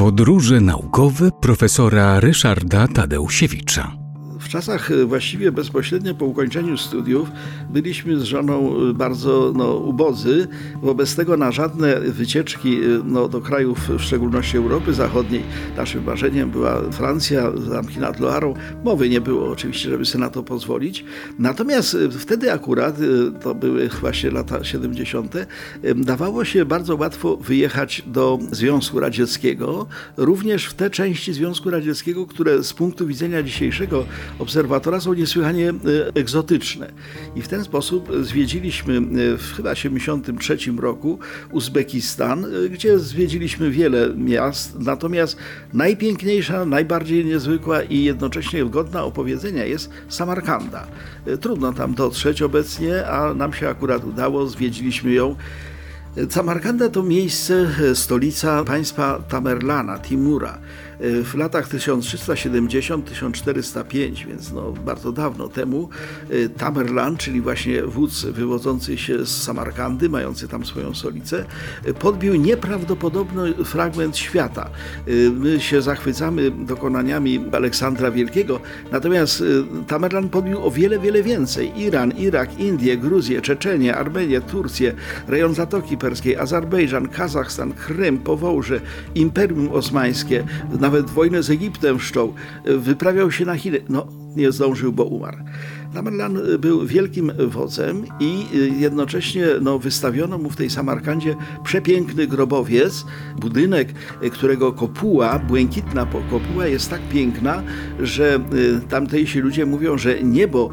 Podróże naukowe profesora Ryszarda Tadeusiewicza. W czasach e, właściwie bezpośrednio po ukończeniu studiów byliśmy z żoną e, bardzo no, ubodzy. Wobec tego na żadne wycieczki e, no, do krajów, w szczególności Europy Zachodniej, naszym marzeniem była Francja, zamki nad Loarą. Mowy nie było oczywiście, żeby sobie na to pozwolić. Natomiast wtedy akurat, to były właśnie lata 70., dawało się bardzo łatwo wyjechać do Związku Radzieckiego, również w te części Związku Radzieckiego, które z punktu widzenia dzisiejszego obserwatora są niesłychanie e, egzotyczne. I w ten sposób zwiedziliśmy e, w chyba 73 roku Uzbekistan, e, gdzie zwiedziliśmy wiele miast, natomiast najpiękniejsza, najbardziej niezwykła i jednocześnie godna opowiedzenia jest Samarkanda. Trudno tam dotrzeć obecnie, a nam się akurat udało, zwiedziliśmy ją. Samarkanda to miejsce, stolica państwa Tamerlana, Timura. W latach 1370-1405, więc no bardzo dawno temu, Tamerlan, czyli właśnie wódz wywodzący się z Samarkandy, mający tam swoją stolicę, podbił nieprawdopodobny fragment świata. My się zachwycamy dokonaniami Aleksandra Wielkiego, natomiast Tamerlan podbił o wiele, wiele więcej. Iran, Irak, Indie, Gruzję, Czeczenię, Armenię, Turcję, rejon Zatoki Perskiej, Azerbejdżan, Kazachstan, Krym, Powołże, Imperium Osmańskie, nawet wojnę z Egiptem wszczął, wyprawiał się na Chiny. No, nie zdążył, bo umarł. Tamerlan był wielkim wodzem i jednocześnie no, wystawiono mu w tej Samarkandzie przepiękny grobowiec, budynek, którego kopuła, błękitna kopuła jest tak piękna, że tamtejsi ludzie mówią, że niebo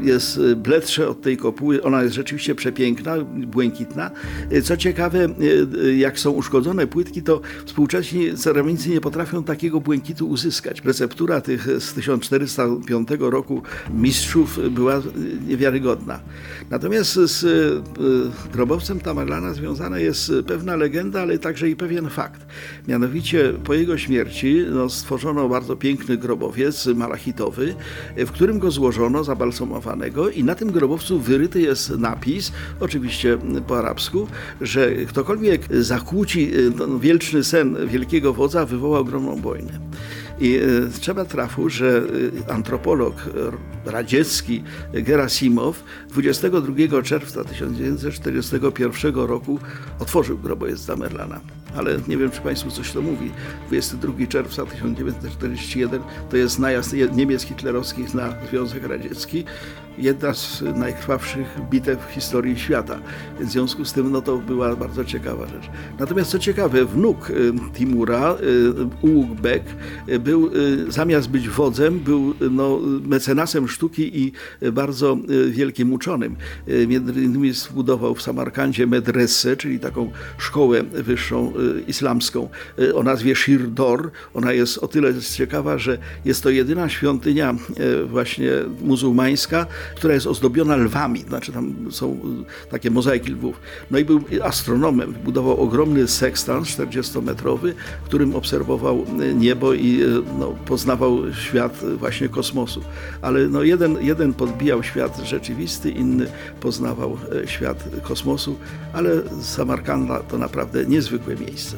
jest bledsze od tej kopuły, ona jest rzeczywiście przepiękna, błękitna. Co ciekawe, jak są uszkodzone płytki, to współcześni ceramicy nie potrafią takiego błękitu uzyskać. Receptura tych z 1405 roku mistrzów była niewiarygodna. Natomiast z e, grobowcem Tamerlana związana jest pewna legenda, ale także i pewien fakt. Mianowicie po jego śmierci no, stworzono bardzo piękny grobowiec malachitowy, w którym go złożono zabalsamowanego i na tym grobowcu wyryty jest napis, oczywiście po arabsku, że ktokolwiek zakłóci e, wielczny sen wielkiego wodza, wywoła ogromną wojnę. I e, trzeba trafu, że antropolog radziecki Gerasimow 22 czerwca 1941 roku otworzył grobowiec Tamerlana. Ale nie wiem, czy Państwu coś to mówi. 22 czerwca 1941 to jest najazd niemiec hitlerowskich na Związek Radziecki. Jedna z najkrwawszych bitew w historii świata. W związku z tym no, to była bardzo ciekawa rzecz. Natomiast co ciekawe, wnuk y, Timura, y, Ułuk-Bek, y, był zamiast być wodzem, był no, mecenasem sztuki i bardzo wielkim uczonym. Między innymi zbudował w Samarkandzie medresę, czyli taką szkołę wyższą islamską o nazwie Shirdor. Ona jest o tyle ciekawa, że jest to jedyna świątynia właśnie muzułmańska, która jest ozdobiona lwami, znaczy tam są takie mozaiki lwów. No i był astronomem, budował ogromny sekstans 40-metrowy, którym obserwował niebo i no, poznawał świat właśnie kosmosu. Ale no, jeden, jeden podbijał świat rzeczywisty, inny poznawał świat kosmosu, ale Samarkanda to naprawdę niezwykłe miejsce.